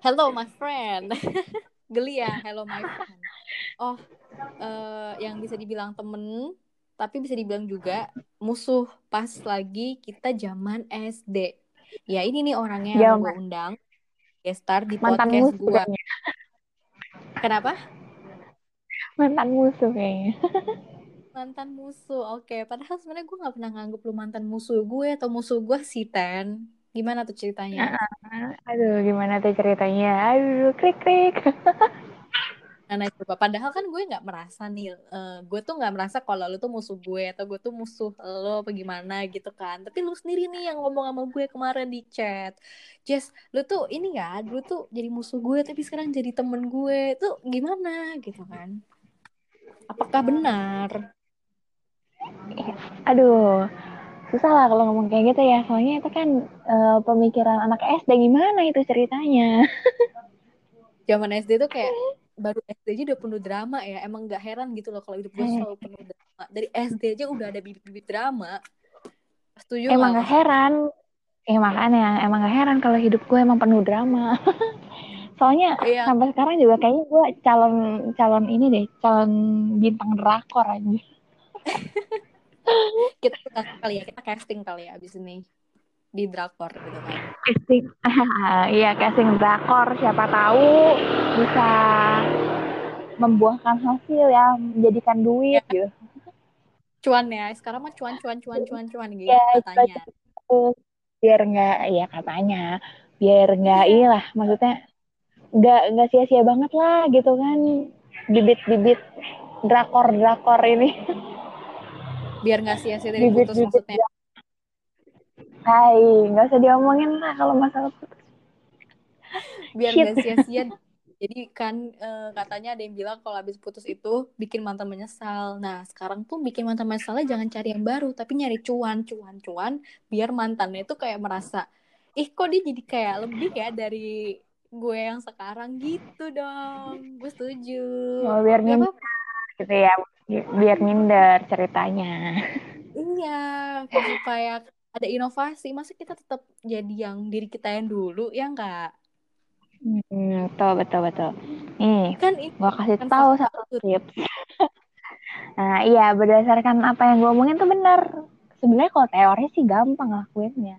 Hello my friend. Geli ya, hello my friend. Oh, uh, yang bisa dibilang temen, tapi bisa dibilang juga musuh pas lagi kita zaman SD. Ya ini nih orangnya yang gue undang. Gestar di Mantan podcast gue. Kenapa? Mantan musuh kayaknya. mantan musuh, oke. Okay. Padahal sebenarnya gue nggak pernah nganggep lu mantan musuh gue atau musuh gue si Ten. Gimana tuh ceritanya? aduh, gimana tuh ceritanya? Aduh, krik krik. Nah, coba. Padahal kan gue nggak merasa nih, uh, gue tuh nggak merasa kalau lu tuh musuh gue atau gue tuh musuh lo apa gimana gitu kan. Tapi lu sendiri nih yang ngomong sama gue kemarin di chat. Jess, lu tuh ini ya, dulu tuh jadi musuh gue tapi sekarang jadi temen gue. Tuh gimana gitu kan. Apakah benar? Aduh, susah lah kalau ngomong kayak gitu ya. Soalnya itu kan uh, pemikiran anak SD gimana itu ceritanya? Zaman SD tuh kayak baru SD aja udah penuh drama ya. Emang gak heran gitu loh kalau hidup gue selalu penuh drama. Dari SD aja udah ada bibit-bibit drama. Setuju emang gak heran. Eh makanya emang gak heran kalau hidup gue emang penuh drama. Soalnya iya. sampai sekarang juga kayaknya gue calon calon ini deh calon bintang drakor aja kita kali ya kita casting kali ya abis ini. Di drakor gitu kan. Casting. Iya casting drakor siapa tahu bisa membuahkan hasil ya menjadikan duit ya. gitu. Cuan ya sekarang mah cuan cuan cuan cuan cuan gitu ya, katanya. biar nggak ya katanya biar nggak iya. lah maksudnya nggak nggak sia-sia banget lah gitu kan. Bibit-bibit drakor drakor ini biar nggak sia-sia dari putus maksudnya Hai, nggak usah diomongin lah kalau masalah putus. Biar nggak sia-sia. Jadi kan e, katanya ada yang bilang kalau habis putus itu bikin mantan menyesal. Nah sekarang tuh bikin mantan menyesalnya jangan cari yang baru, tapi nyari cuan, cuan, cuan. Biar mantannya itu kayak merasa, ih kok dia jadi kayak lebih ya dari gue yang sekarang gitu dong. Gue setuju. Oh, biar gitu ya, biar minder ceritanya. Iya, supaya ada inovasi. Masa kita tetap jadi yang diri kita yang dulu ya enggak hmm, betul betul betul. Nih kan gua kasih kan tahu satu tips. Nah iya berdasarkan apa yang gue omongin tuh benar sebenarnya kalau teori sih gampang lakuinnya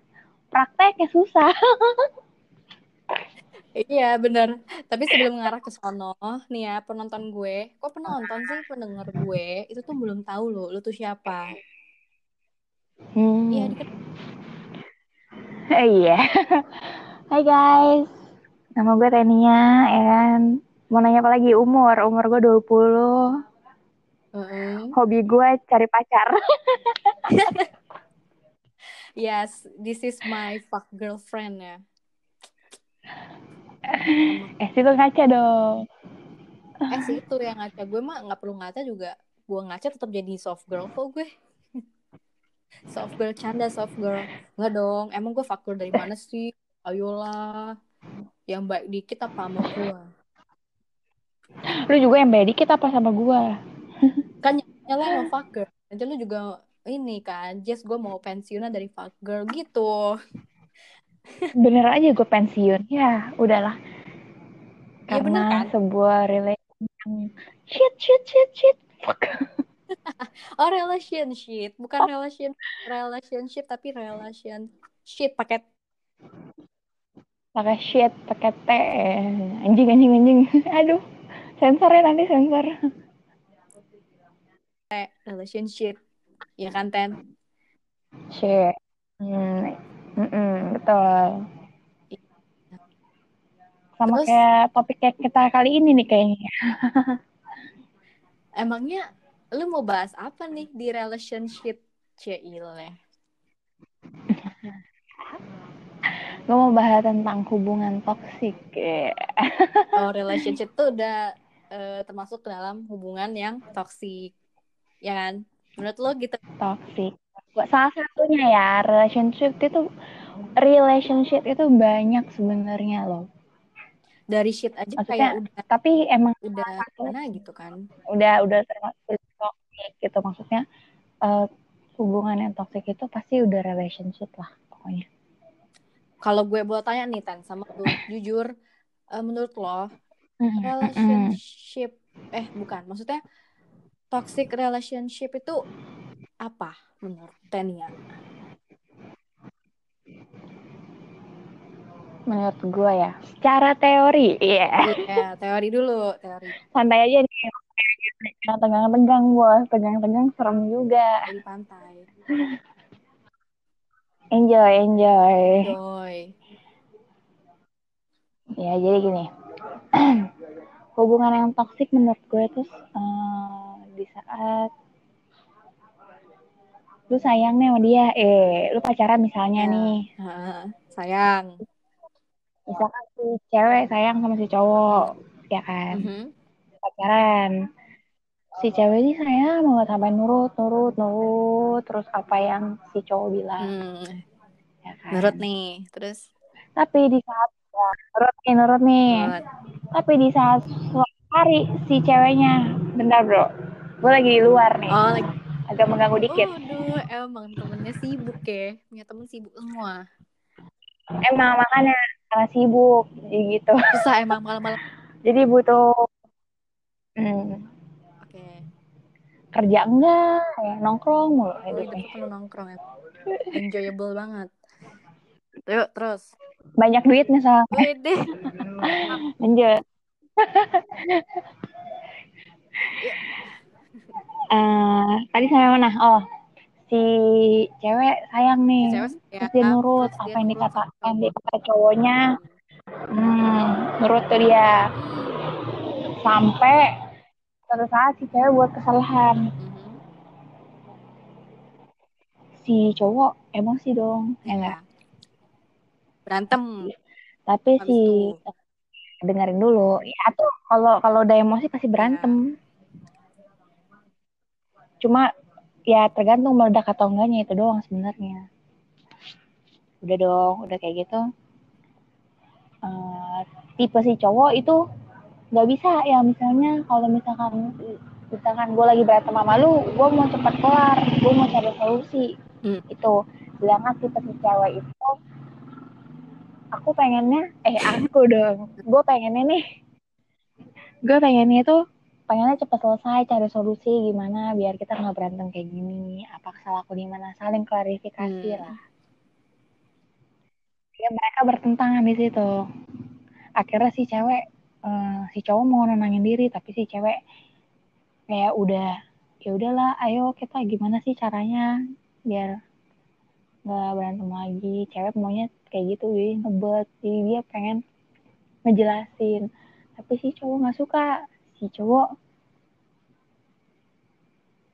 prakteknya susah Iya bener Tapi sebelum ngarah ke sono Nih ya penonton gue Kok penonton sih pendengar gue Itu tuh belum tahu loh Lu tuh siapa Hmm. Iya, di Iya. Hai guys. Nama gue Tenia, ya kan. Mau nanya apa lagi? Umur. Umur gue 20. Uh -uh. Hobi gue cari pacar. yes, this is my fuck girlfriend ya. Eh, situ ngaca dong. Eh, sih itu yang ngaca. Gue mah nggak perlu ngaca juga. Gue ngaca tetap jadi soft girl kok gue. Soft girl canda soft girl. Nggak dong. Emang gue faktor dari mana sih? Ayolah. Yang baik dikit apa sama gue lu juga yang baik dikit apa sama gue kan nyala fuck girl nanti lu juga ini kan. Just gue mau pensiunnya dari fuck girl gitu bener aja gue pensiun. Ya udahlah. Ya, karena ya, kan? sebuah relation yang shit shit shit shit. Fuck. Oh relationship. Bukan oh. relation relationship tapi relation shit paket. Pakai shit pakai t. Anjing anjing anjing. Aduh. Sensor ya nanti sensor. Relationship. Ya kan ten? Shit. Hmm. Mm -mm, betul sama Terus, kayak topik kayak kita kali ini nih kayaknya emangnya lu mau bahas apa nih di relationship Cile? Gue mau bahas tentang hubungan toksik. oh, relationship tuh udah uh, termasuk ke dalam hubungan yang toksik. Ya kan? Menurut lo gitu? Toksik. Salah satunya ya, relationship itu relationship itu banyak sebenarnya loh. Dari shit aja Maksudnya, kayak udah tapi emang udah mana gitu kan. Udah udah termasuk toxic gitu. Maksudnya uh, hubungan yang toxic itu pasti udah relationship lah pokoknya. Kalau gue boleh tanya nih Tan sama lu jujur uh, menurut lo relationship eh bukan maksudnya toxic relationship itu apa menurut Tania? Menurut gue ya, secara teori, iya. Yeah. Iya, yeah, teori dulu, teori. Santai aja nih, tegang-tegang bos, tegang-tegang serem juga. Di pantai. Enjoy, enjoy. Enjoy. Ya, jadi gini. Hubungan yang toksik menurut gue tuh uh, di saat lu sayang nih sama dia, eh, lu pacaran misalnya ya. nih. Uh, sayang. Misalkan si cewek sayang sama si cowok, ya kan? Uh -huh. Pacaran. Si cewek ini sayang mau sampai nurut, nurut, nurut, terus apa yang si cowok bilang. Hmm. Ya kan? Nurut nih, terus? Tapi di saat ya, nurut nih, nurut nih. Nurut. Tapi di saat suatu hari si ceweknya, bentar bro, gue lagi di luar nih. Oh, lagi agak mengganggu dikit. Aduh, emang temennya sibuk ya, punya temen sibuk semua. Emang makanya karena sibuk, jadi gitu. Susah emang malam-malam. jadi butuh hmm, okay. kerja enggak, ya nongkrong mulu oh, hidupnya. Itu nongkrong ya. Enjoyable banget. Yuk, terus. Banyak duit misalnya. Wede. Lanjut. uh, tadi sampai mana? Oh, si cewek sayang nih, si cewek terus dia nurut terus apa yang dikatakan di kata cowoknya, hmm, nurut tuh dia. Sampai suatu saat si cewek buat kesalahan. Si cowok emosi dong, ya enggak? Berantem. Tapi Habis si itu. dengerin dulu. Ya tuh kalau kalau udah emosi pasti berantem. Ya cuma ya tergantung meledak atau enggaknya itu doang sebenarnya. Udah dong udah kayak gitu. Uh, tipe si cowok itu nggak bisa ya misalnya kalau misalkan misalkan gue lagi berantem sama lu gue mau cepat kelar gue mau cari solusi. Hmm. itu sedangkan tipe si cewek itu aku pengennya eh aku dong gue pengennya nih gue pengennya tuh pengennya cepat selesai cari solusi gimana biar kita nggak berantem kayak gini. Apa salah aku di mana? Saling klarifikasi hmm. lah. Ya mereka bertentangan di situ. Akhirnya si cewek uh, si cowok mau nenangin diri tapi si cewek kayak udah ya udahlah ayo kita gimana sih caranya biar nggak berantem lagi? Cewek maunya kayak gitu jadi ngebet. Jadi dia pengen ngejelasin. Tapi si cowok nggak suka si cowok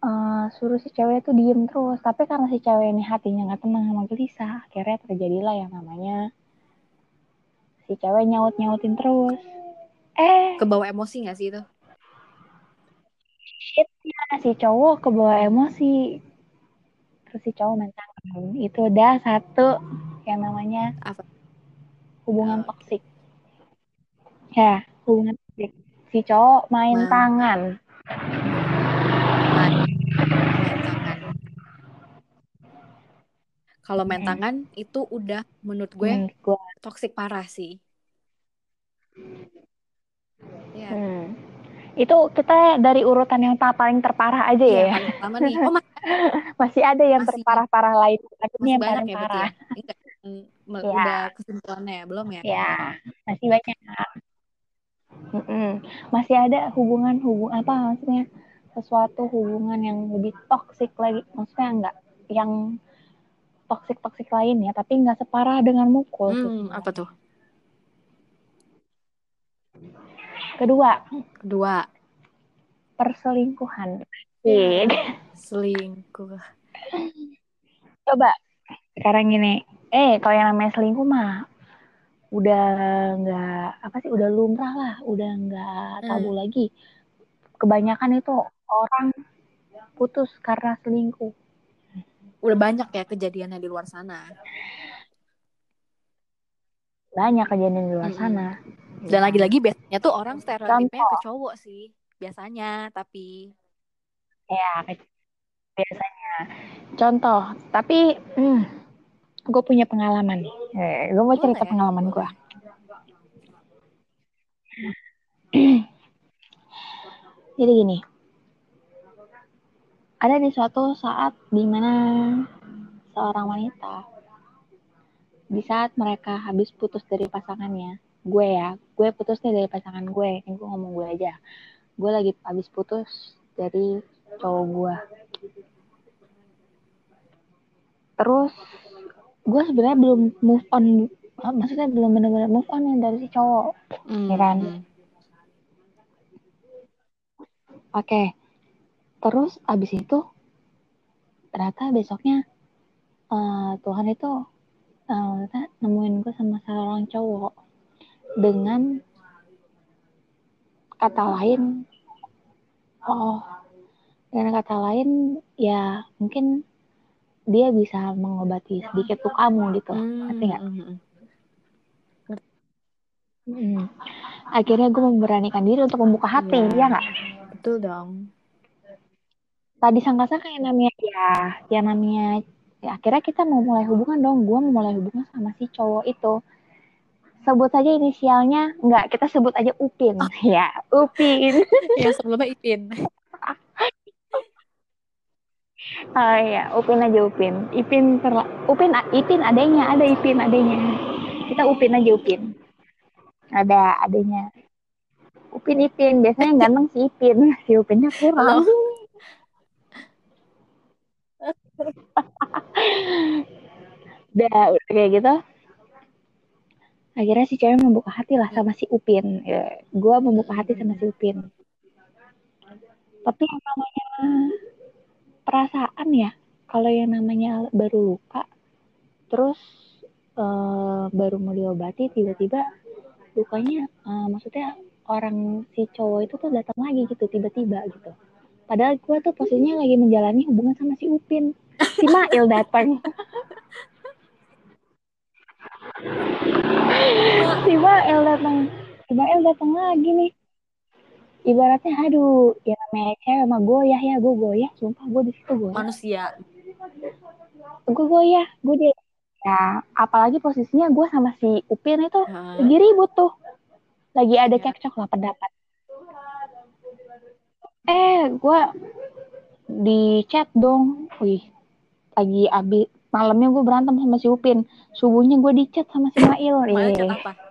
uh, suruh si cewek itu diem terus. Tapi karena si cewek ini hatinya nggak tenang sama gelisah akhirnya terjadilah yang namanya si cewek nyaut nyautin terus. Eh kebawa emosi nggak sih itu? shitnya si cowok kebawa emosi. Terus si cowok tangan itu udah satu yang namanya apa? hubungan oh. toksik. Ya hubungan si cowok main nah. tangan Kalau main hmm. tangan itu udah menurut gue hmm, gue toxic parah sih. Ya. Hmm. Itu kita dari urutan yang paling terparah aja ya. ya? Paling nih. Oh, masih ada yang masih, terparah-parah lain, tapi ini yang paling ya, ya? parah. Ya, ya. Udah kesimpulannya ya, belum ya? Ya, masih banyak. Mm -mm. Masih ada hubungan hubung apa maksudnya sesuatu hubungan yang lebih toksik lagi. Maksudnya enggak yang toksik toksik lain ya tapi nggak separah dengan mukul hmm, apa tuh? Kedua. Kedua. Perselingkuhan. Yeah. selingkuh. Coba. Sekarang gini. Eh kalau yang namanya selingkuh mah udah nggak apa sih udah lumrah lah udah nggak tabu hmm. lagi. Kebanyakan itu orang putus karena selingkuh. Udah banyak ya kejadiannya di luar sana. Banyak kejadian di luar -hmm. sana. Dan lagi-lagi biasanya tuh orang stereotipnya ke cowok sih biasanya tapi ya biasanya. Contoh tapi hmm, gue punya pengalaman. Nih eh, gue mau cerita pengalaman gue jadi gini. Ada di suatu saat di mana seorang wanita di saat mereka habis putus dari pasangannya gue ya gue putus dari pasangan gue kan gue ngomong gue aja. Gue lagi habis putus dari cowok gue terus gue sebenarnya belum move on maksudnya belum benar-benar move on yang dari si cowok mm, ya kan mm. oke okay. terus abis itu ternyata besoknya uh, Tuhan itu uh, nemuin gue sama seorang cowok dengan kata lain oh dengan kata lain ya mungkin dia bisa mengobati sedikit tuh kamu gitu hmm. ngerti nggak hmm, hmm. hmm. akhirnya gue memberanikan diri untuk membuka hati ya, ya nggak betul dong tadi sangka-sangka yang namanya ya yang namanya ya akhirnya kita mau mulai hubungan dong gue mau mulai hubungan sama si cowok itu sebut saja inisialnya enggak kita sebut aja Upin oh. ya Upin ya sebelumnya Ipin oh ya Upin aja Upin. Ipin terla Upin Ipin adanya. Ada Ipin adanya. Kita Upin aja Upin. Ada adanya. Upin Ipin. Biasanya ganteng si Ipin. Si Upinnya kurang. Udah udah kayak gitu. Akhirnya si cewek membuka hati lah sama si Upin. Ya, gue membuka hati sama si Upin. Tapi yang namanya perasaan ya kalau yang namanya baru luka terus uh, baru mau diobati tiba-tiba lukanya uh, maksudnya orang si cowok itu tuh datang lagi gitu tiba-tiba gitu. Padahal gue tuh posisinya lagi menjalani hubungan sama si Upin si Mail datang. Si Mael datang si Mael datang lagi nih. Ibaratnya aduh ya namanya cewek mah goyah ya gue goyah sumpah gue di situ goyah manusia gue goyah gue dia ya apalagi posisinya gue sama si Upin itu hmm. lagi ribut tuh lagi ada ya. cekcok lah pendapat eh gue di chat dong wih lagi abis malamnya gue berantem sama si Upin subuhnya gue dicat sama si Mail eh. apa?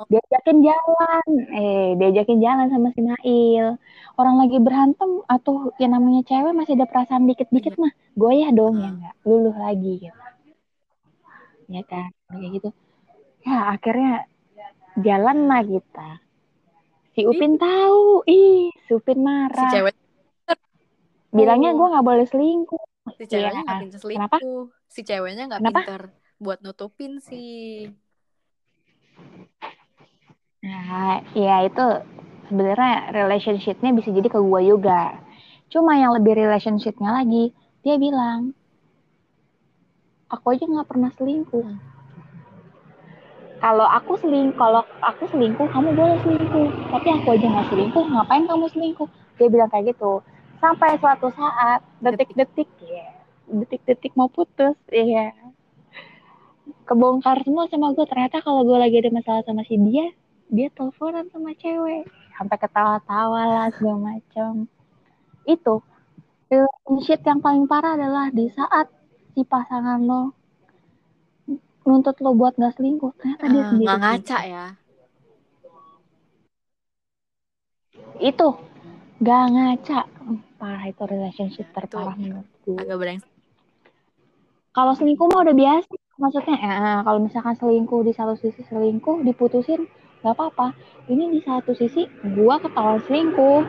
Oh. diajakin jalan. Eh diajakin jalan sama si Mail orang lagi berantem atau yang namanya cewek masih ada perasaan dikit-dikit iya. mah gue ya dong ya nggak? Luluh lagi gitu. Ya kan kayak gitu. Ya akhirnya jalan lah kita. Si Upin tahu. Ih si Upin marah. si cewek bilangnya gue nggak boleh selingkuh. Si ceweknya nggak iya. pinter selingkuh. Kenapa? si ceweknya nggak pinter buat nutupin sih nah ya itu sebenarnya relationshipnya bisa jadi ke gue juga. Cuma yang lebih relationshipnya lagi dia bilang aku aja nggak pernah selingkuh. Kalau aku seling kalau aku selingkuh kamu boleh selingkuh. Tapi aku aja nggak selingkuh ngapain kamu selingkuh? Dia bilang kayak gitu. Sampai suatu saat detik-detik ya detik-detik mau putus ya kebongkar semua sama gue ternyata kalau gue lagi ada masalah sama si dia dia teleponan sama cewek. Sampai ketawa-tawa lah segala macam. Itu. Relationship yang paling parah adalah di saat si pasangan lo nuntut lo buat gak selingkuh ternyata dia uh, sendiri nggak ngaca ya? Itu. Gak ngaca. Parah itu relationship terparah menurutku agak bereng kalau selingkuh mah udah biasa maksudnya ya kalau misalkan selingkuh di satu sisi selingkuh diputusin nggak apa-apa. Ini di satu sisi gua ketahuan selingkuh.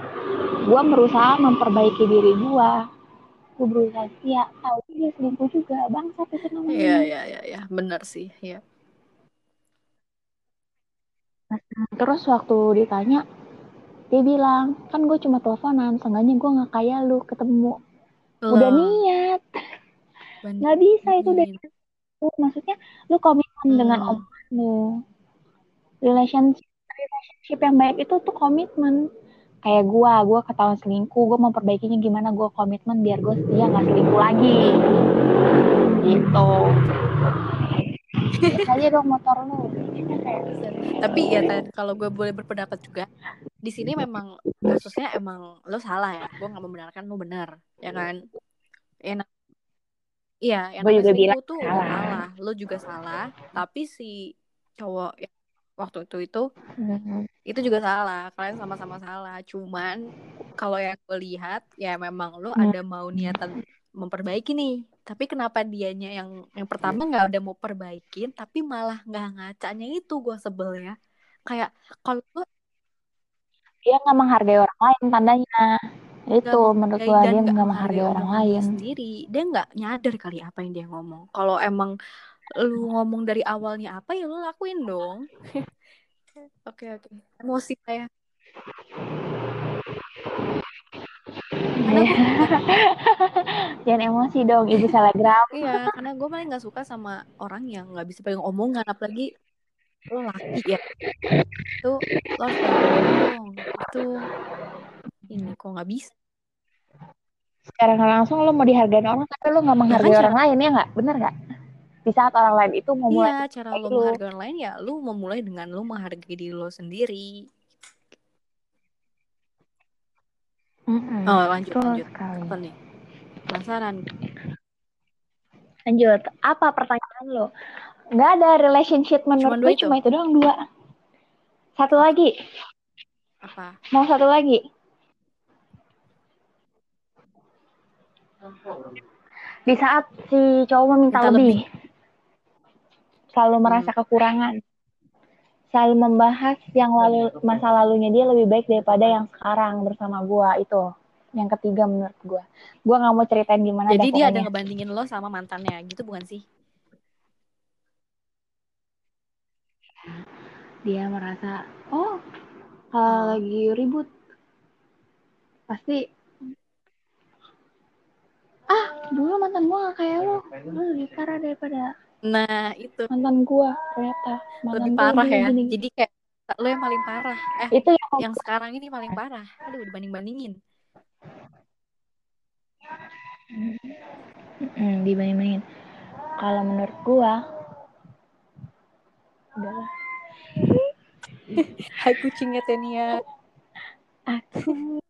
Gua berusaha memperbaiki diri gua. Gua berusaha ya tahu dia selingkuh juga. Bangsa itu namanya. Iya iya iya ya. benar sih ya terus waktu ditanya dia bilang kan gue cuma teleponan. Seenggaknya gue nggak kayak lu ketemu. Oh. udah niat nggak bisa itu deh maksudnya lu komitmen hmm. dengan om lu relationship relationship yang baik itu tuh komitmen. Kayak gue gue ketahuan selingkuh gue mau perbaikinya gimana gue komitmen biar gue dia nggak selingkuh lagi. Gitu. Aja dong motor lu. Tapi ya kalau gue boleh berpendapat juga di sini memang kasusnya emang lo salah ya. Gue nggak membenarkan lo benar ya kan? Enak iya yang gue juga bilang tuh salah. salah lo juga salah. Tapi si cowok ya, waktu itu itu mm-hmm. itu juga salah kalian sama-sama salah. Cuman kalau yang gue lihat ya memang lo mm-hmm. ada mau niatan memperbaiki nih. Tapi kenapa dianya yang yang pertama nggak ada mau perbaikin tapi malah nggak ngacanya itu gue sebel ya. Kayak kalau gue dia nggak menghargai orang lain tandanya. Itu menurut gue dia nggak menghargai orang lain. sendiri. Dia nggak nyadar kali apa yang dia ngomong. Kalau emang lu ngomong dari awalnya apa ya lu lakuin dong oke oke emosi saya Iya. Jangan emosi dong, ibu selebgram. iya, karena gue paling nggak suka sama orang yang nggak bisa pegang omongan, apalagi lo laki ya. Itu lo harus dong. Itu ini kok nggak bisa. Sekarang langsung lo mau dihargai orang, tapi lo nggak menghargai ya, orang lain ya nggak? Bener nggak? Di saat orang lain itu mau mulai. Iya, cara lo menghargai orang lain ya, lo memulai dengan lo menghargai diri lo sendiri. Mm-hmm. Oh lanjut Betul lanjut. Sekali. Apa nih? Penasaran. Lanjut. Apa pertanyaan lo? Gak ada relationship menurut gue cuma itu doang dua. Satu lagi. Apa? Mau satu lagi? Di saat si cowok meminta lebih. lebih. Selalu merasa hmm. kekurangan. Selalu membahas yang lalu masa lalunya dia lebih baik daripada yang sekarang bersama gua itu. Yang ketiga menurut gua. Gua nggak mau ceritain gimana jadi dia ada ngebandingin lo sama mantannya gitu bukan sih? Dia merasa oh kalau oh. lagi ribut pasti ah dulu mantan gua gak kayak lo. Lo lebih parah daripada Nah, itu. Mantan gua ternyata. Mantan Lebih parah ya. Gini. Jadi kayak lo yang paling parah. Eh, itu yang, yang sekarang ini paling parah. Aduh, dibanding-bandingin. Hmm, dibanding-bandingin. Kalau menurut gua udahlah. Hai kucingnya Tenia. Aku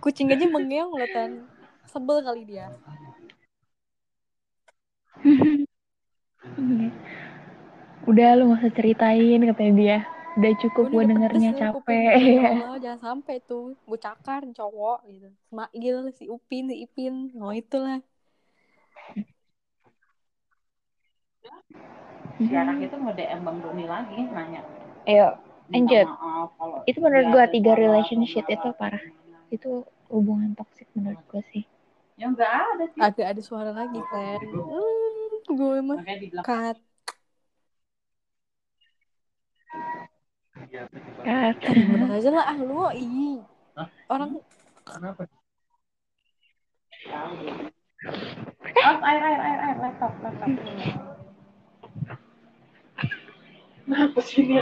Kucing aja mengeong loh, Tan. Sebel kali dia. Udah lu gak usah ceritain katanya dia. Udah cukup gue dengernya capek. ya Allah jangan sampai tuh. Gue cakar cowok gitu. Gila si Upin si Ipin. Oh itulah. Sekarang itu mau DM Bang Doni lagi nanya. Ayo lanjut. itu menurut gue tiga relationship itu parah. Itu hubungan toksik menurut gue sih. Ya enggak ada sih. Ada ada suara lagi kan. Hmm, gue mah cut. Cut. Bener aja lah ah lu ih. Orang Kenapa? Oh, air air air air laptop laptop. Kenapa sih ini?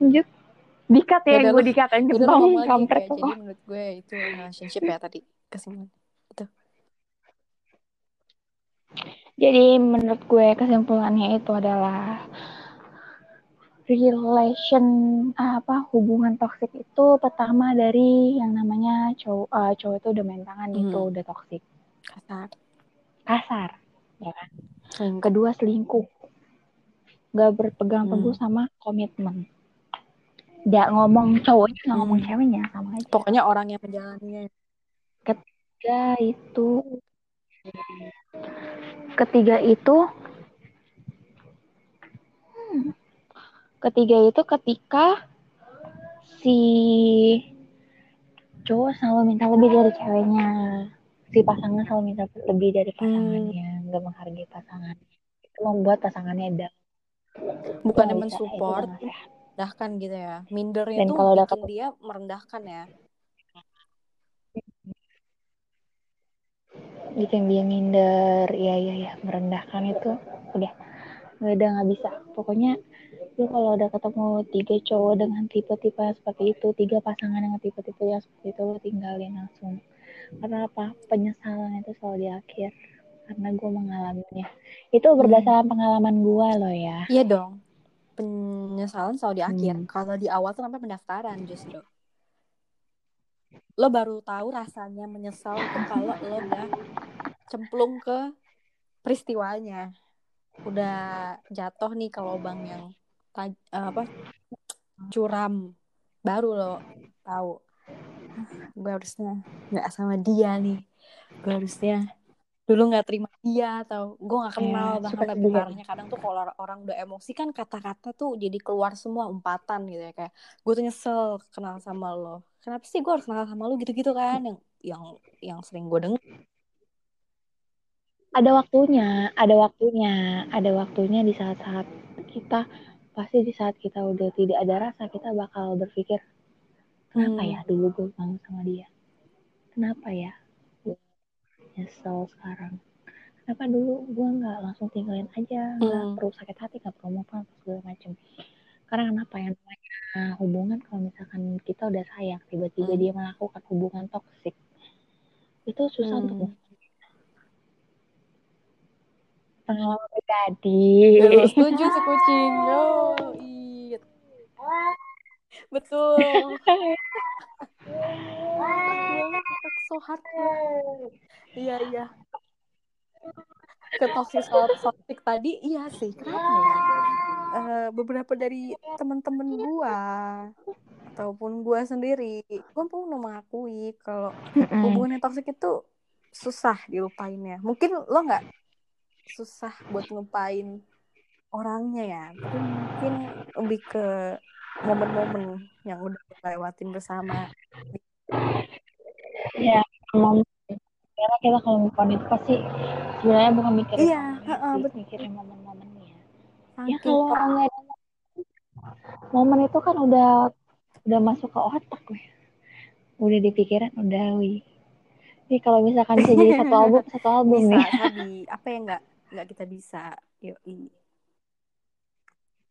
Lanjut dikat ya, gue dikatain ketong kampret ya. jadi menurut gue itu relationship ya tadi kesimpulan itu jadi menurut gue kesimpulannya itu adalah relation apa hubungan toksik itu pertama dari yang namanya cowok uh, cowok itu udah main tangan hmm. itu udah toksik kasar kasar ya kan selingkuh. kedua selingkuh nggak berpegang teguh hmm. sama komitmen nggak ngomong cowoknya nggak ngomong hmm. ceweknya sama aja pokoknya orang yang menjalaninya ketiga itu ketiga itu? Hmm, ketiga itu ketika si cowok selalu minta lebih dari ceweknya. Si pasangan selalu minta lebih dari pasangannya hmm. nggak menghargai pasangan. Itu membuat pasangannya down. Bukannya mensupport merendahkan gitu ya. Mindernya Dan tuh kalau bikin dia merendahkan ya gitu yang dia minder. Ya ya ya merendahkan itu. Udah. Nggak ada nggak bisa. Pokoknya lu kalau udah ketemu tiga cowok dengan tipe-tipe seperti itu tiga pasangan dengan tipe-tipe yang seperti itu lu tinggalin langsung. Karena apa? Penyesalan itu selalu di akhir. Karena gue mengalaminya. Itu berdasarkan hmm. pengalaman gue loh ya. Iya dong. Penyesalan selalu di akhir. Hmm. kalau di awal tuh namanya pendaftaran justru lo baru tahu rasanya menyesal itu kalau lo udah cemplung ke peristiwanya. Udah jatuh nih ke lubang yang taj apa curam. Baru lo tahu. Gue harusnya nggak sama dia nih. Gue harusnya dulu nggak terima dia atau gue nggak iya, kenal. Yeah, bahkan lebih parahnya kadang tuh kalau orang udah emosi kan kata-kata tuh jadi keluar semua umpatan gitu ya. Kayak gue tuh nyesel kenal sama lo kenapa sih gue harus kenal sama lo gitu-gitu kan yang yang yang sering gue denger ada waktunya ada waktunya ada waktunya di saat-saat kita pasti di saat kita udah tidak ada rasa kita bakal berpikir kenapa hmm. ya dulu gue bangun sama dia kenapa ya gue nyesel sekarang kenapa dulu gue nggak langsung tinggalin aja nggak hmm. perlu sakit hati nggak perlu apa segala macem karena kenapa yang namanya hubungan kalau misalkan kita udah sayang tiba-tiba hmm. dia melakukan hubungan toksik itu susah hmm. untuk pengalaman pribadi. Ya, setuju si kucing. Yo, it. Betul. so hard. Iya, iya. Ke toxic toxic tadi, iya sih. Kenapa ya? Uh, beberapa dari teman-teman gua ataupun gua sendiri, gua pun mengakui kalau hubungan yang toxic itu susah dilupainnya. Mungkin lo nggak susah buat ngelupain orangnya ya tapi mungkin lebih ke momen-momen yang udah lewatin bersama ya momen karena kita kalau ngomongin itu pasti sebenarnya bukan mikirin iya uh, betul. mikirin momen-momennya. Ya kalau orang nggak ada momen itu kan udah udah masuk ke otak gue udah di pikiran udah wih. Ini kalau misalkan bisa jadi satu album satu album bisa, nih. tadi apa yang nggak nggak kita bisa yoi.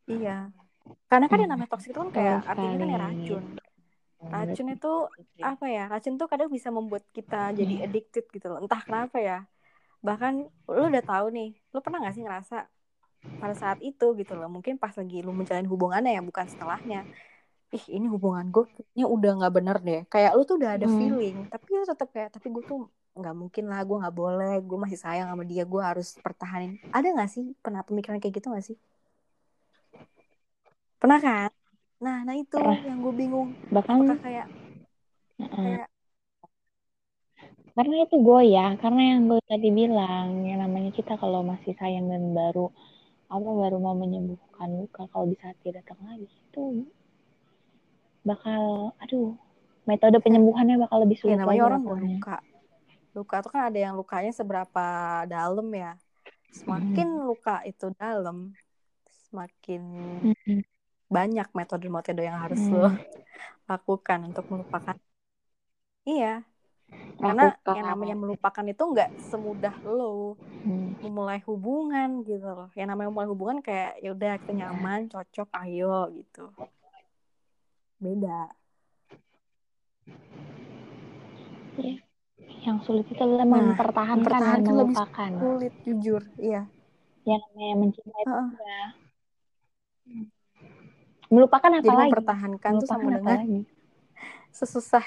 Iya. Karena kan yang namanya toxic itu kan kayak artinya kan ya racun racun itu apa ya racun tuh kadang bisa membuat kita jadi addicted gitu loh. Entah kenapa ya. Bahkan lo udah tahu nih lo pernah gak sih ngerasa pada saat itu gitu loh mungkin pas lagi lo menjalin hubungannya ya bukan setelahnya. Ih ini hubungan gue kayaknya udah nggak bener deh. Kayak lo tuh udah ada hmm. feeling tapi lo tetap kayak tapi gue tuh nggak mungkin lah gue nggak boleh gue masih sayang sama dia gue harus pertahanin. Ada nggak sih pernah pemikiran kayak gitu nggak sih? Pernah kan nah nah itu pernah. yang gue bingung bahkan Apakah kayak uh, kayak karena itu gue ya karena yang gue tadi bilang yang namanya kita kalau masih sayang dan baru apa baru mau menyembuhkan luka kalau bisa tidak datang lagi itu bakal aduh metode penyembuhannya bakal lebih sulit ya, namanya orang luka luka itu kan ada yang lukanya seberapa dalam ya semakin hmm. luka itu dalam semakin hmm. Banyak metode-metode yang harus hmm. lo lakukan untuk melupakan iya karena Lakukan. yang namanya melupakan itu nggak semudah lo hmm. memulai hubungan gitu loh yang namanya memulai hubungan kayak ya udah kita nyaman cocok ayo gitu beda yeah yang sulit itu adalah nah, mempertahankan, mempertahankan dan melupakan. Lebih sulit jujur, iya. Yang namanya mencintai uh -uh. itu ya. Melupakan apa Jadi lagi? mempertahankan tuh sama dengan lagi? sesusah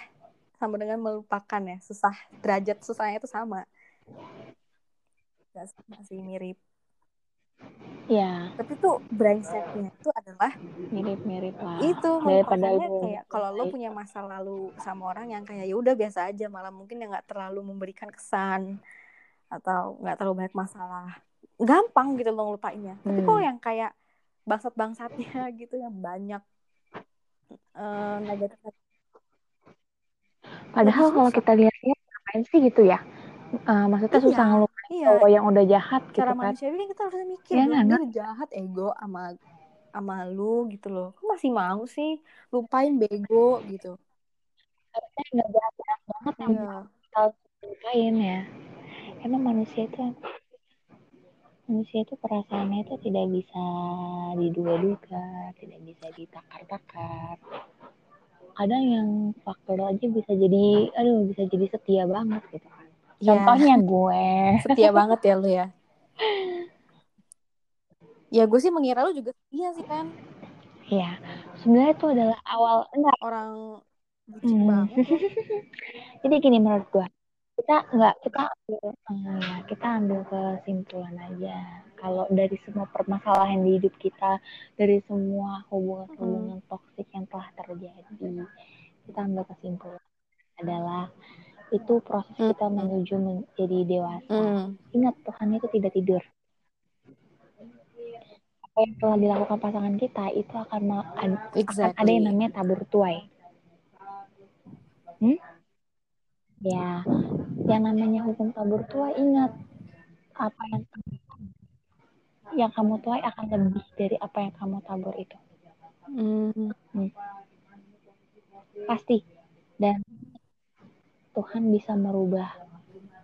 sama dengan melupakan ya, susah derajat susahnya itu sama. Gak masih mirip. Ya. Tapi tuh brengseknya itu adalah mirip-mirip lah. Itu daripada kayak kalau lo punya masa lalu sama orang yang kayak ya udah biasa aja, malah mungkin yang nggak terlalu memberikan kesan atau nggak terlalu banyak masalah, gampang gitu lo ngelupainnya. Hmm. Tapi kalau yang kayak bangsat-bangsatnya gitu yang banyak uh, negatif. Padahal kalau kita lihat-lihat ngapain sih gitu ya? uh, maksudnya iya, susah ngelupain iya. cowok yang udah jahat Cara gitu kan. Cara kita harus mikir ya, dia udah jahat ego sama sama lu gitu loh. Kok masih mau sih lupain bego gitu. Harusnya nggak jahat banget iya. harus lupain ya. Emang manusia itu manusia itu perasaannya itu tidak bisa diduga-duga, tidak bisa ditakar-takar. kadang yang faktor aja bisa jadi aduh bisa jadi setia banget gitu kan. Ya. contohnya gue. Setia banget ya lu ya. Ya gue sih mengira lu juga setia sih kan ya sebenarnya itu adalah awal enggak. Orang hmm. banget jadi gini menurut gue kita enggak kita ambil uh, kita ambil kesimpulan aja kalau dari semua permasalahan di hidup kita dari semua hubungan-hubungan hmm. toksik yang telah terjadi kita ambil kesimpulan adalah itu proses hmm. kita menuju menjadi dewasa hmm. ingat Tuhan itu tidak tidur apa yang telah dilakukan pasangan kita itu akan, exactly. akan ada yang namanya tabur tuai hmm? Ya yang namanya hukum tabur tuai ingat apa yang yang kamu tuai akan lebih dari apa yang kamu tabur itu. Hmm. Hmm. Pasti. Dan Tuhan bisa merubah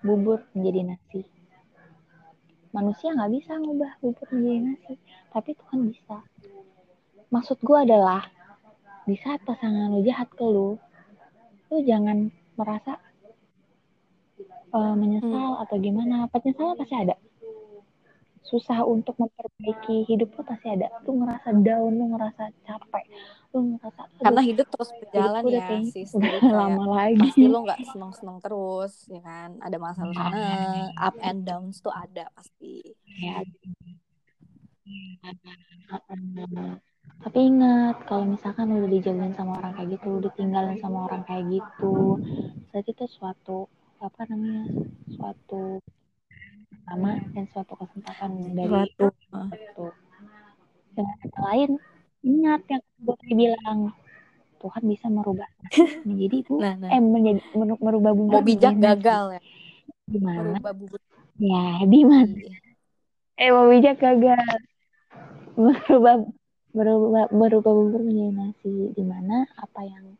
bubur menjadi nasi. Manusia nggak bisa ngubah bubur menjadi nasi, tapi Tuhan bisa. Maksud gue adalah di saat pasangan lu jahat ke lu, lu jangan merasa uh, menyesal hmm. atau gimana. Penyesalan pasti ada susah untuk memperbaiki hidup lo pasti ada lu ngerasa down lu ngerasa capek lu ngerasa karena hidup terus berjalan ya sih lama lagi pasti lu nggak seneng seneng terus ya kan ada masalah nah. sana up and downs tuh ada pasti ya. tapi ingat kalau misalkan udah dijauhin sama orang kayak gitu ditinggalin sama orang kayak gitu berarti itu suatu apa namanya suatu pertama dan suatu kesempatan dari itu dengan kata lain ingat yang gue bilang Tuhan bisa merubah. Menjadi itu nah, nah. eh menjadi merubah bumbu mau bijak gagal ya? Gimana? Ya di mana? Iya. eh mau bijak gagal? Merubah merubah merubah bubur menjadi nasi. Di mana apa yang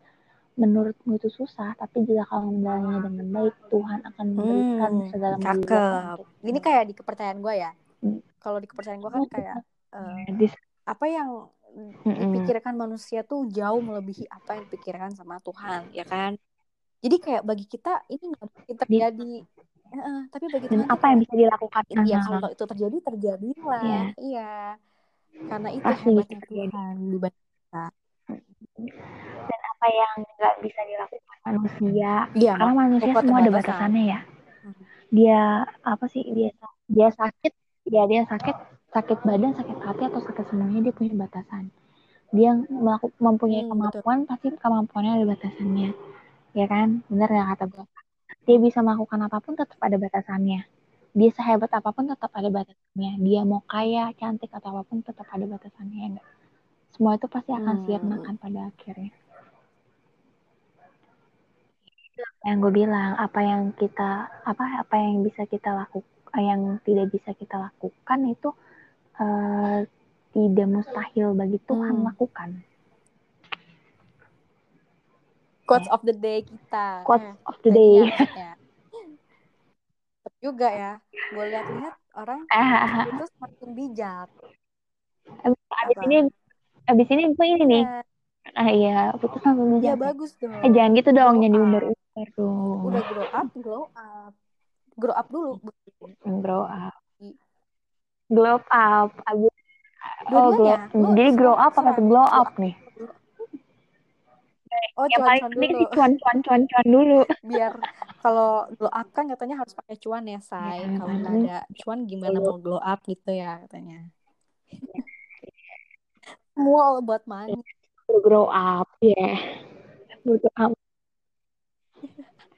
menurutmu itu susah, tapi jika kamu menjalannya dengan baik, Tuhan akan memberikan hmm, segala macam. Ini kayak di kepercayaan gue ya. Hmm. Kalau di kepercayaan gue kan oh, kayak uh, apa yang dipikirkan manusia tuh jauh melebihi apa yang dipikirkan sama Tuhan, ya kan? Jadi kayak bagi kita ini nggak mungkin terjadi. Uh, tapi bagi Tuhan apa yang bisa dilakukan? Iya, kalau itu terjadi terjadilah. Iya. iya. Karena itu Pasti hebatnya Tuhan dibanding kita apa yang nggak bisa dilakukan manusia? Ya, karena manusia semua ada batasannya ya. Hmm. dia apa sih dia dia sakit ya dia sakit sakit badan sakit hati atau sakit semuanya dia punya batasan. Dia melakukan mempunyai hmm, kemampuan betul. pasti kemampuannya ada batasannya. Ya kan? Benar ya kata gue dia bisa melakukan apa pun tetap ada batasannya. Dia sehebat apa pun tetap ada batasannya. Dia mau kaya cantik atau apa pun tetap ada batasannya ya enggak semua itu pasti akan hmm. siap makan pada akhirnya yang gue bilang apa yang kita apa apa yang bisa kita lakukan yang tidak bisa kita lakukan itu uh, tidak mustahil bagi Tuhan hmm. lakukan. Quotes of the day kita. Quotes eh, of the day. ya. juga ya gue lihat-lihat orang ah. itu semakin bijak. Abis, abis ini abis ini gue ini nih. Iya. ah iya putus langsung bijak ya bagus dong. Eh jangan gitu dong jangan diumbar Aduh. Udah grow up, glow up. Grow up dulu. Grow up. Glow up. Abis Oh, glow. Jadi grow up apa glow up nih? Oh, yang cuan, cuan dulu. cuan, cuan, cuan, cuan dulu. Biar kalau glow up kan katanya harus pakai cuan ya, say. Ya, kalau nggak ada cuan gimana mau glow up gitu ya katanya. Semua buat money. Grow up, ya. Yeah. Butuh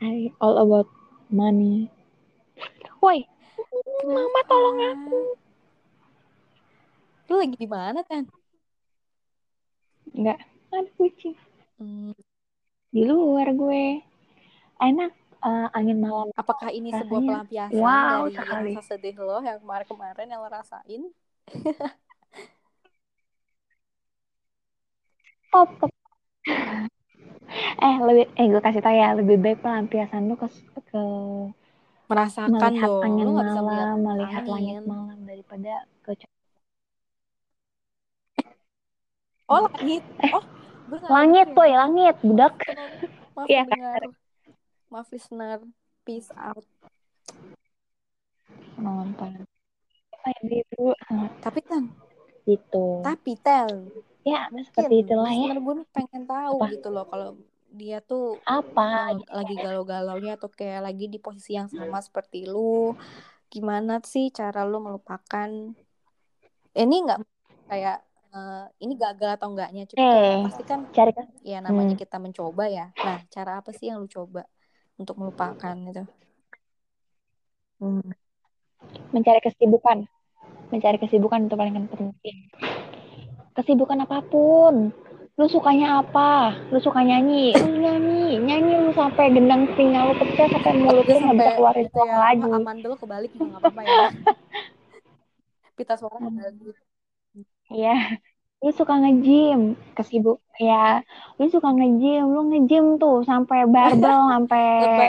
I all about money. Woi, mama tolong aku. Lu lagi di mana, Tan? Enggak, ada kucing. Hmm. Di luar gue. Enak uh, angin malam. Apakah ini rasanya, sebuah pelampiasan wow, dari sekali. rasa sedih lo yang kemarin-kemarin yang lo rasain? Stop, stop eh lebih eh gue kasih tau ya lebih baik pelampiasan lu ke ke merasakan melihat dong. angin lu malam melihat, melihat angin. langit malam daripada ke oh langit. Oh langit ya. boy langit budak. Maaf ya, dengar maaf listener peace out. Nonton. Tapi kan itu tapi tel ya Mungkin seperti itulah ya. gue pengen tahu Apa? gitu loh kalau dia tuh apa? lagi galau-galaunya atau kayak lagi di posisi yang sama seperti lu gimana sih cara lu melupakan? Ini nggak kayak uh, ini gagal atau enggaknya cuma eh, pasti kan cari ya namanya hmm. kita mencoba ya. Nah cara apa sih yang lu coba untuk melupakan itu? Hmm. mencari kesibukan. Mencari kesibukan itu paling penting kesibukan apa pun. Lu sukanya apa? Lu suka nyanyi? Lu nyanyi. Nyanyi lu sampai gendang telinga lu pecah sampai mulut lu nggak bisa keluarin suara ya, lagi. aman dulu kebalik nggak apa-apa ya. Pita suara kebalik iya. Lu suka ngejim kesibuk ya lu suka ngejim lu ngejim tuh sampai barbel sampai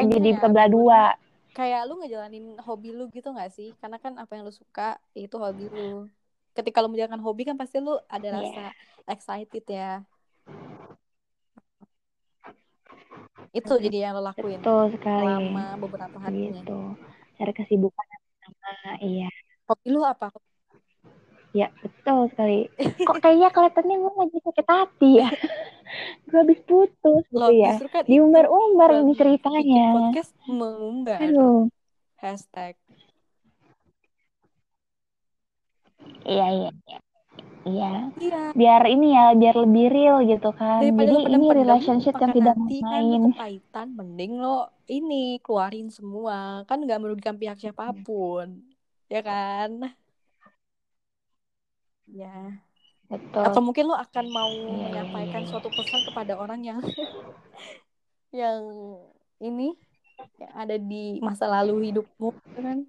jadi ya, kebelah dua. Kayak lu ngejalanin hobi lu gitu gak sih? Karena kan apa yang lu suka itu hobi lu ketika lu menjalankan hobi kan pasti lu ada iya. rasa yeah. excited ya. Itu jadi yang lo lakuin betul sekali. selama beberapa hari gitu. Cari kesibukan sama iya. Hobi lu apa? Ya betul sekali. Kok kayaknya kelihatannya gue lagi sakit hati ya. Gue habis putus gitu ya. kan diumbar-umbar ini ceritanya. podcast mengumbar. Aduh. hashtag iya iya iya Iya. iya. Biar ini ya, biar lebih real gitu kan. Daripada Jadi ini relationship yang tidak main. Kan, kepahitan, mending lo ini keluarin semua. Kan nggak merugikan pihak siapa pun. Ya kan? Ya. Betul. Atau mungkin lo akan mau yeah. menyampaikan suatu pesan kepada orang yang yang ini yang ada di masa lalu hidupmu kan?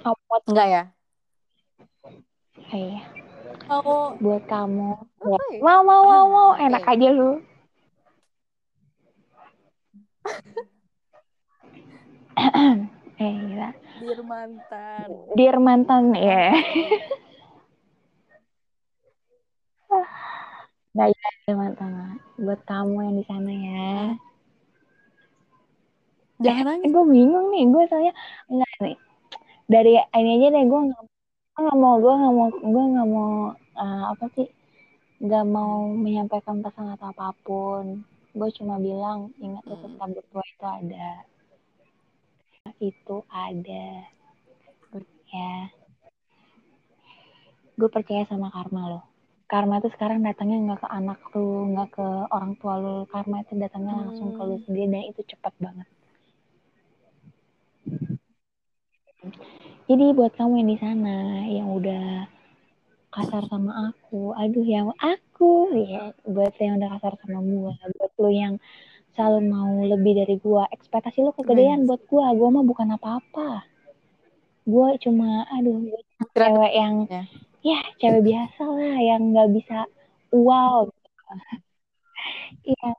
Apa? Enggak ya? Iya. Mau buat kamu. Mau mau mau mau enak okay. aja lu. eh gila. Dir mantan. Dir mantan ya. Nah, ya, mantan. Buat kamu yang di sana ya. Jangan eh, nangis. gue bingung nih, gue soalnya enggak nih. Dari ini aja deh, gue nggak mau, gue nggak mau, gue nggak mau uh, apa sih? Gak mau menyampaikan pesan atau apa pun. Gue cuma bilang, ingat hmm. sabut tua itu ada. Itu ada. Ya. Gue percaya sama karma loh karma itu sekarang datangnya nggak ke anak lu nggak ke orang tua lu karma itu datangnya hmm. langsung ke lu hmm. sendiri dan itu cepat banget jadi buat kamu yang di sana yang udah kasar sama aku aduh yang aku ya buat yang udah kasar sama gua buat lu yang selalu mau lebih dari gua ekspektasi lu kegedean nice. buat gua gua mah bukan apa-apa. Gua cuma aduh cewek yang ya. ya cewek biasa lah yang nggak bisa wow. Iya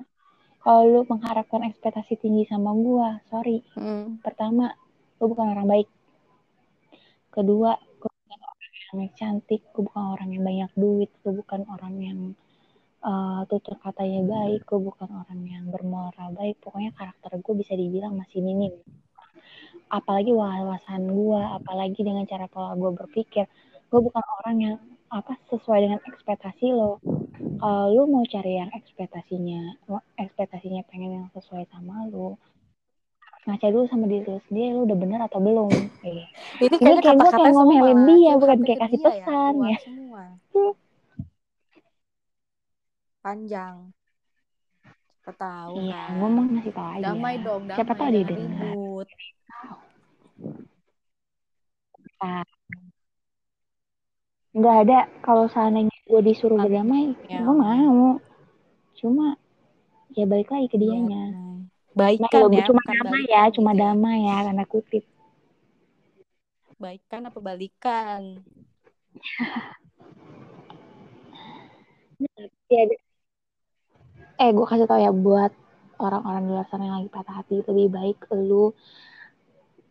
kalau lu mengharapkan ekspektasi tinggi sama gua sorry. Hmm. pertama lu bukan orang baik kedua gua bukan orang yang cantik gua bukan orang yang banyak duit gua bukan orang yang uh, tutur katanya baik gua bukan orang yang bermoral baik. Pokoknya karakter gua bisa dibilang masih minim. Apalagi wawasan gua apalagi dengan cara pola gua berpikir gue bukan orang yang apa sesuai dengan ekspektasi lo. Kalau lu mau cari yang ekspektasinya ekspektasinya pengen yang sesuai sama lo ngaca dulu sama diri lu sendiri lu udah bener atau belum? Eh. ini kayak gue kayak ngomelin dia bukan kayak kasih ya, pesan ya, ya. Semua. panjang. Siapa tahu iya, kan. ngomong ngasih tahu aja. Damai dong damai siapa tahu dia dengar ah. Nggak ada kalau seandainya gue disuruh berdamai ya. gue mau. Cuma ya balik lagi ke iya, dianya baikan nah, ya cuma damai ya cuma ya. damai ya karena kutip baikan apa balikan ya, eh gue kasih tau ya buat orang-orang di luar sana yang lagi patah hati lebih baik lu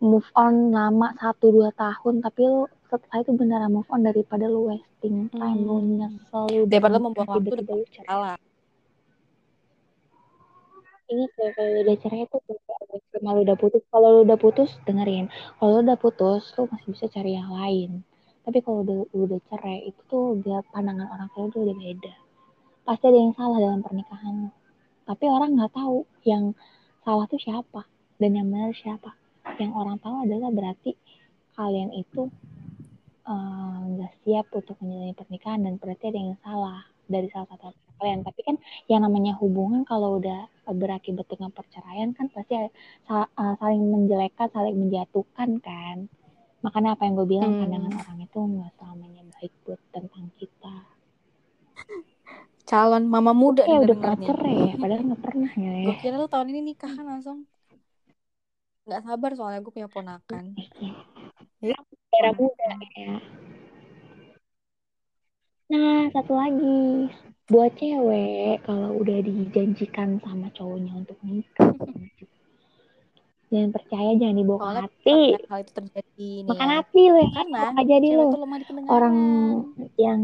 move on lama satu dua tahun tapi lu setelah itu beneran move on daripada lu wasting time hmm. lu nyesel lu daripada lu membuang waktu tiba-tiba lu ini kalau lu udah cerai itu kalau udah putus. Kalau lu udah putus dengerin. Kalau lu udah putus lu masih bisa cari yang lain. Tapi kalau udah udah cerai itu tuh udah pandangan orang tua tuh udah beda. Pasti ada yang salah dalam pernikahan tapi orang nggak tahu yang salah tuh siapa dan yang benar siapa. Yang orang tahu adalah berarti kalian itu eh, nggak uh, siap untuk menjalani pernikahan dan berarti ada yang salah dari salah satu kalian. Tapi kan yang namanya hubungan kalau udah berakibat dengan perceraian kan pasti uh, saling menjelekkan saling menjatuhkan kan. Makanya apa yang gue bilang hmm. pandangan orang itu nggak selamanya baik buat tentang kita. Calon mama muda ya udah pernah cerai ya padahal nggak pernah ya. Gue kira lu tahun ini nikah kan langsung. Nggak sabar soalnya gue punya ponakan. Ya era muda ya. Nah satu lagi buat cewek kalau udah dijanjikan sama cowoknya untuk nikah jangan percaya jangan dibawa ke hati. hal itu terjadi nih makan ya. hati loh karena jadi lo orang yang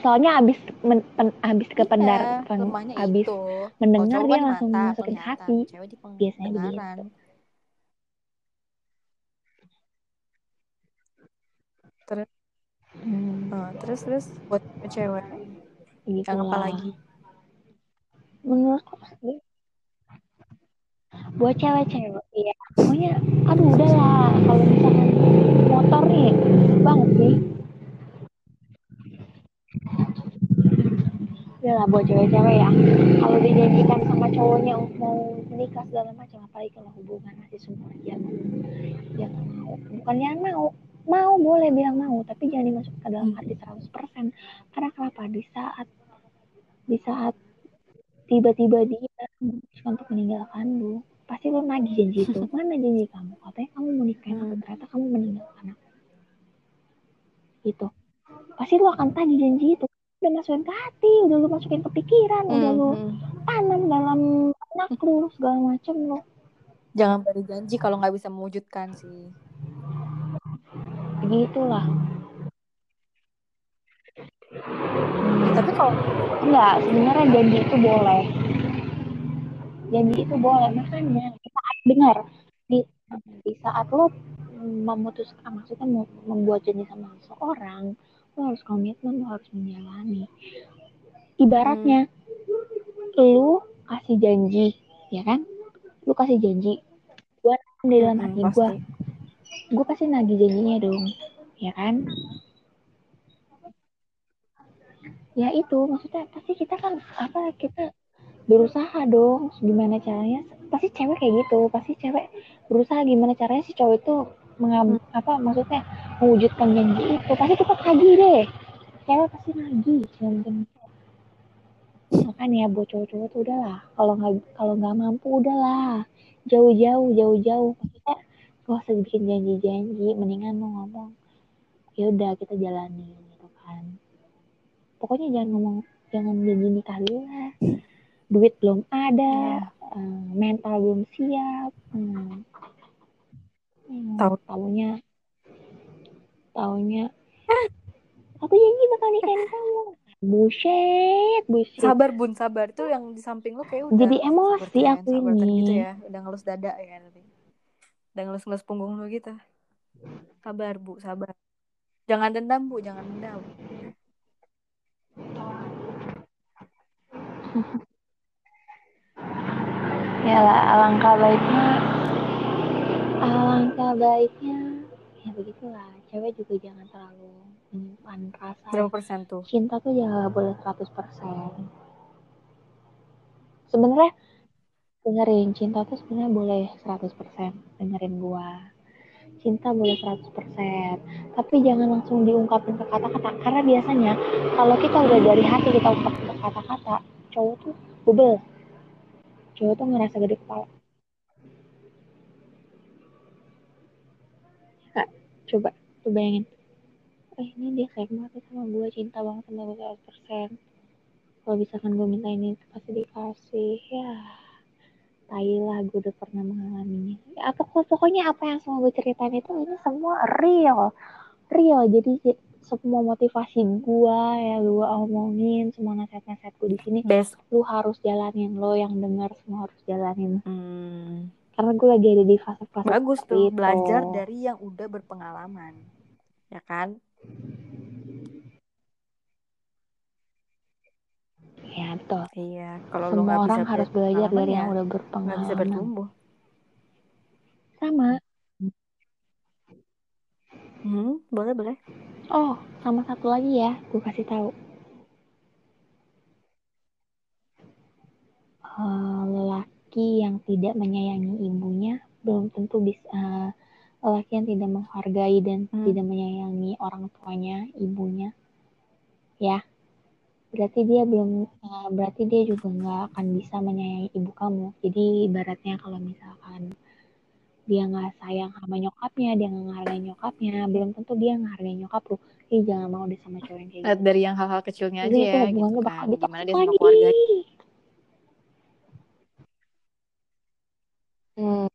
soalnya abis men, pen, abis ke iya, pendar pen, abis itu. mendengar dia langsung mata, masukin hati. biasanya begitu terus hmm. oh, terus terus buat cewek gitu yang apa lagi? Menurutku sih buat cewek-cewek ya pokoknya aduh udahlah. Kalau misalkan motor nih banget sih ya lah buat cewek-cewek ya. Kalau dijanjikan sama cowoknya mau menikah segala macam apalagi kalau hubungan masih semua jangan jangan mau. Bukan jangan mau mau boleh bilang mau tapi jangan dimasukkan ke dalam hati 100% karena kenapa di saat di saat tiba-tiba dia untuk meninggalkan lu pasti lu nagih janji itu mana janji kamu katanya kamu mau nikahin aku hmm. ternyata kamu meninggalkan aku itu pasti lu akan tagih janji itu udah masukin ke hati, udah lu masukin ke pikiran, hmm, udah lu hmm. tanam dalam anak lu segala macem lu. Jangan beri janji kalau nggak bisa mewujudkan sih. Begitulah. Tapi kalau enggak, sebenarnya janji itu boleh. Janji itu boleh, makanya kita dengar di di saat lo memutuskan maksudnya membuat janji sama seseorang lo harus komitmen lo harus menjalani ibaratnya hmm. lu kasih janji ya kan lu kasih janji gue di dalam hmm, hati gue gue pasti nagih janjinya dong ya kan? Ya itu maksudnya pasti kita kan apa kita berusaha dong gimana caranya? Pasti cewek kayak gitu pasti cewek berusaha gimana caranya si cowok itu mengam apa maksudnya mewujudkan janji itu. Pasti kita tagih deh. Cewek pasti nagih yang makanya buat cowok-cowok tuh udahlah. Kalau nggak kalau nggak mampu udahlah. Jauh-jauh jauh-jauh. Maksudnya gak usah bikin janji-janji mendingan lo ngomong ya udah kita jalani gitu kan. Pokoknya jangan ngomong jangan janji nikah dulu lah. Duit belum ada yeah. Iya. mental belum siap hmm. Hmm, tahu. tahunya tahunya aku janji bakal nikahin kamu. Buset buset. Sabar bun sabar. Itu yang di samping lu kayak udah jadi emosi aku ini. gitu ya. Udah ngelus dada ya nanti udah ngelus ngelus punggung lu gitu. Sabar bu sabar. Jangan dendam bu jangan dendam. Ya lah alangkah baiknya alangkah baiknya ya begitulah. Cewek juga jangan terlalu menyimpan rasa berapa persen tuh? cinta tuh jangan boleh 100 persen. Sebenarnya dengerin cinta tuh sebenarnya boleh 100 persen dengerin gua. Cinta boleh 100% tapi jangan langsung diungkapin ke kata-kata karena biasanya kalau kita udah dari hati kita ungkapin ke kata-kata cowok tuh bubel cowok tuh ngerasa gede kepala. Coba tuh bayangin. Eh ini dia sayang banget sama gue cinta banget sama gue 100% kalau misalkan gue minta ini pasti dikasih ya tai lah gue udah pernah mengalaminya ya, apa pokoknya apa yang semua gue ceritain itu ini semua real real jadi semua motivasi gue ya gue omongin semua nasihat-nasihat gue di sini Best. lu harus jalanin lo yang dengar semua harus jalanin hmm. karena gue lagi ada di fase-fase bagus tuh itu. belajar dari yang udah berpengalaman ya kan ya betul. Iya kalau lu semua nggak orang bisa harus belajar dari ya, yang udah nggak berpengalaman bisa bertumbuh. Sama. Hmm, boleh boleh. Oh sama satu lagi ya gue kasih tahu. Uh, lelaki yang tidak menyayangi ibunya belum tentu bisa uh, lelaki yang tidak menghargai dan Hmm. tidak menyayangi orang tuanya ibunya. Ya berarti dia belum uh, berarti dia juga nggak akan bisa menyayangi ibu kamu. Jadi ibaratnya kalau misalkan dia nggak sayang sama nyokapnya dia nggak ngehargai nyokapnya belum tentu dia ngehargai nyokap lu. Jadi jangan mau deh sama cowok yang kayak gitu. dari yang hal-hal kecilnya aja Jadi itu ya gitu kan. bakal gimana dia sama keluarga? Hmm,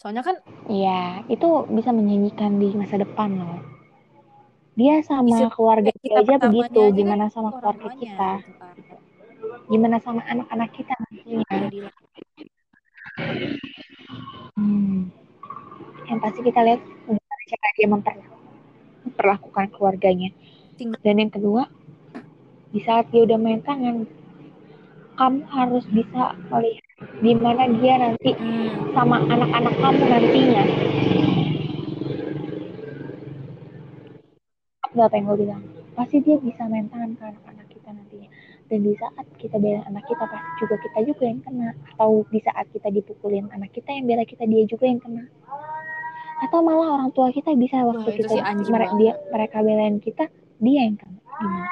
soalnya kan Iya, itu bisa menyanyikan di masa depan loh. Dia sama Isu- keluarga kita aja begitu. aja Gimana sama keluarga kita? gitu Gimana sama anak-anak kita nantinya? Hmm. Yang pasti kita lihat gimana cara dia memper- memperlakukan keluarganya. Dan yang kedua, di saat dia udah main tangan, kamu harus bisa melihat gimana dia nanti hmm, sama anak-anak kamu nantinya. Gak apa yang gue bilang. Pasti dia bisa main tangan ke anak-anak kita nantinya. Dan di saat kita bela anak kita, pasti juga kita juga yang kena. Atau di saat kita dipukulin anak kita yang bela kita, dia juga yang kena. Atau malah orang tua kita bisa waktu Wah, itu kita sih anjing mere- banget. dia, mereka belain kita, dia yang kena. Gimana?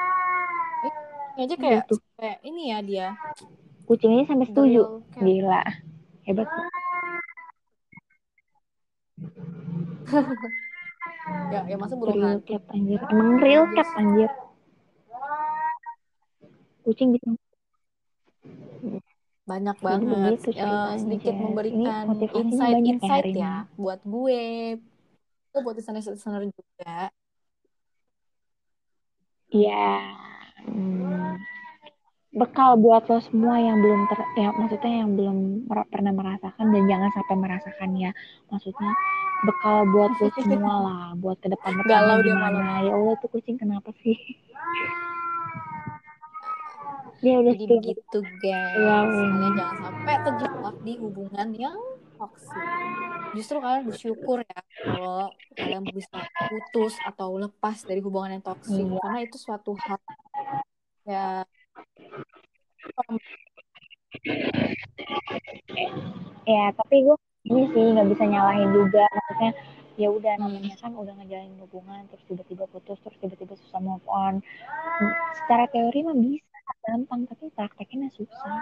ini aja kayak Gitu. kayak ini ya dia Kucingnya sampai setuju. cat. Gila. Hebat. ya ya masa burung Real cat anjir. Emang real sih. anjir. Kucing bisa banyak banget begitu Eh, ceritanya, sedikit Jess. memberikan motivasinya insight ya ya ini. buat gue itu buat listener listener juga Iya. Hmm. Bekal buat lo semua yang belum ter, ya maksudnya yang belum mer- pernah merasakan dan jangan sampai merasakan ya. Maksudnya bekal buat lo semua lah, buat ke depan gimana. Ya Allah tuh kucing kenapa sih? Dia udah jadi begitu guys kalian jangan sampai terjebak di hubungan yang toksik justru kalian bersyukur ya kalau kalian bisa putus atau lepas dari hubungan yang toksik Iya. karena itu suatu hal ya Ya tapi gue ini sih nggak bisa nyalahin juga. Maksudnya ya udah namanya kan udah ngejalanin hubungan terus tiba-tiba putus terus tiba-tiba susah move on. Secara teori mah bisa gampang tapi prakteknya susah.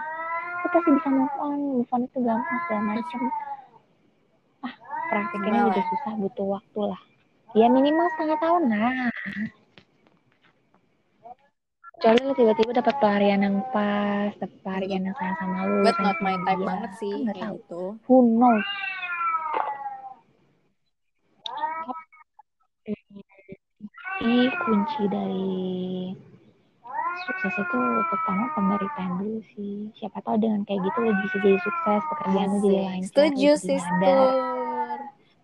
Kita pasti bisa move on, move on itu gampang segala macem. Ah prakteknya udah ya. susah butuh waktu lah. Ya minimal setengah tahun lah. Kecuali lu tiba-tiba dapat pelarian yang pas, dapat pelarian yang sayang sama lu, but sayang not my type dia. banget sih Kan kayak tahu. gitu Who knows? Ini kunci dari sukses itu pertama penderitaan dulu sih. Siapa tahu dengan kayak gitu lo bisa jadi sukses, pekerjaan lo jadi lancar, setuju nyadar, sister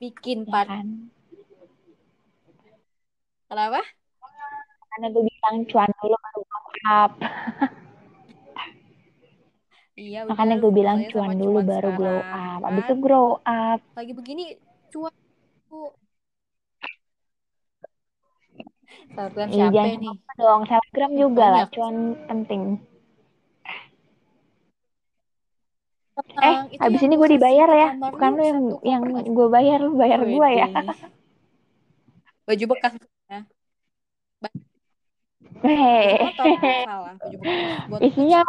bikin ya part kan? kenapa Karena gue bilang cuan dulu baru up. iya Makanya gue bilang cuan dulu cuan baru glow sekarang, up. ya Abis itu grow up. lagi begini cuan tuh Selebgram Iya siapa jangan nih dong. Selebgram juga lah, banyak cuan penting. Eh, Tenang, itu habis ini gue dibayar ya. Bukan lu yang yang gue bayar, lu bayar gue ya. Baju bekas Hehehe. baju kotor salah baju bekas buat Isinya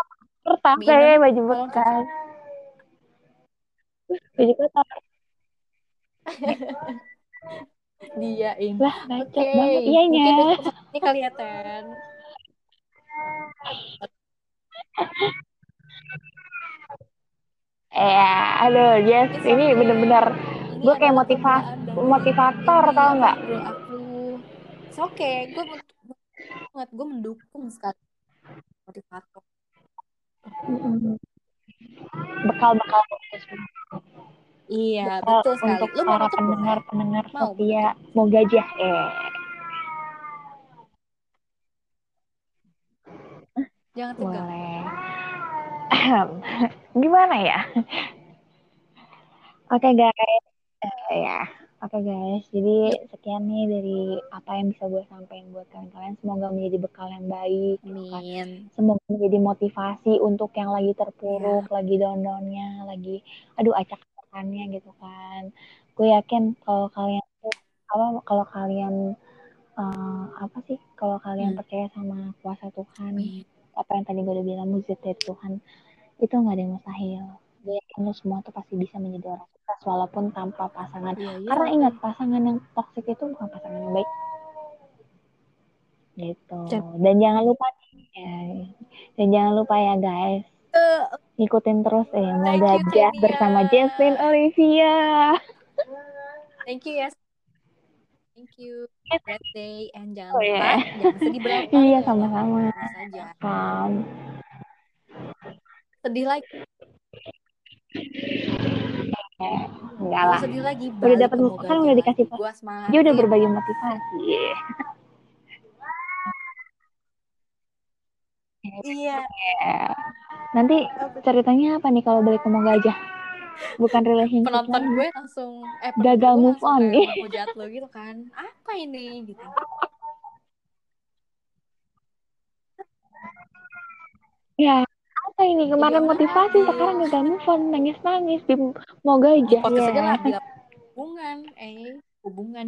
kertas ya, baju bekas. Baju kotor. diain Lah, oke banget iya pesan ini kali ya Ten Ya, aduh, yes, ini okay. bener-bener Ini gue kayak motivas motivator ini tau apa nggak? bro aku. It's okay. Gue banget gue mendukung sekali motivator. Bekal-bekal Iya, bekal betul sekali. untuk Lu para nutup pendengar-pendengar Mau setia mau gajah eh. Jangan tegang. Boleh. Gimana ya? Oke okay, guys, uh, ya. Oke okay, guys, jadi sekian nih dari apa yang bisa gue sampaikan buat kalian-kalian. Semoga menjadi bekal yang baik. Gitu kan. Amin. Semoga menjadi motivasi untuk yang lagi terpuruk, yeah. lagi down-downnya, lagi aduh acak-acakannya gitu kan. Gue yakin kalau kalian apa kalau kalian uh, apa sih? Kalau kalian hmm. percaya sama kuasa Tuhan, Amin. apa yang tadi gue udah bilang mujizat dari Tuhan, itu nggak ada yang mustahil. Gue yakin lo semua tuh pasti bisa menjadi orang sukses walaupun tanpa pasangan. Iya, iya. Karena ingat pasangan yang toksik itu bukan pasangan yang baik. Gitu. Dan jangan lupa ya, dan jangan lupa ya guys. Uh, Ngikutin terus ya mau gajah bersama Jasmine Olivia. Thank you ya. Thank you. Birthday and jangan oh, lupa yeah. jangan sedih berapa. Iya sama-sama. saja. Um, sedih lagi. Eh, enggak lah. Sedih lagi. Udah dapat kan udah dikasih gua semangat. Dia udah berbagi motivasi. Iya. Nanti ceritanya apa nih kalau balik ke Gajah? Bukan relationship Penonton lagi. gue langsung eh gagal move on nih. Hujat lo gitu kan. Apa ini gitu. Ya, apa ini? Kemarin motivasi sekarang gagal move on. Nangis nangis di mau gajah Podcast ya. aja lah hubungan eh hubungan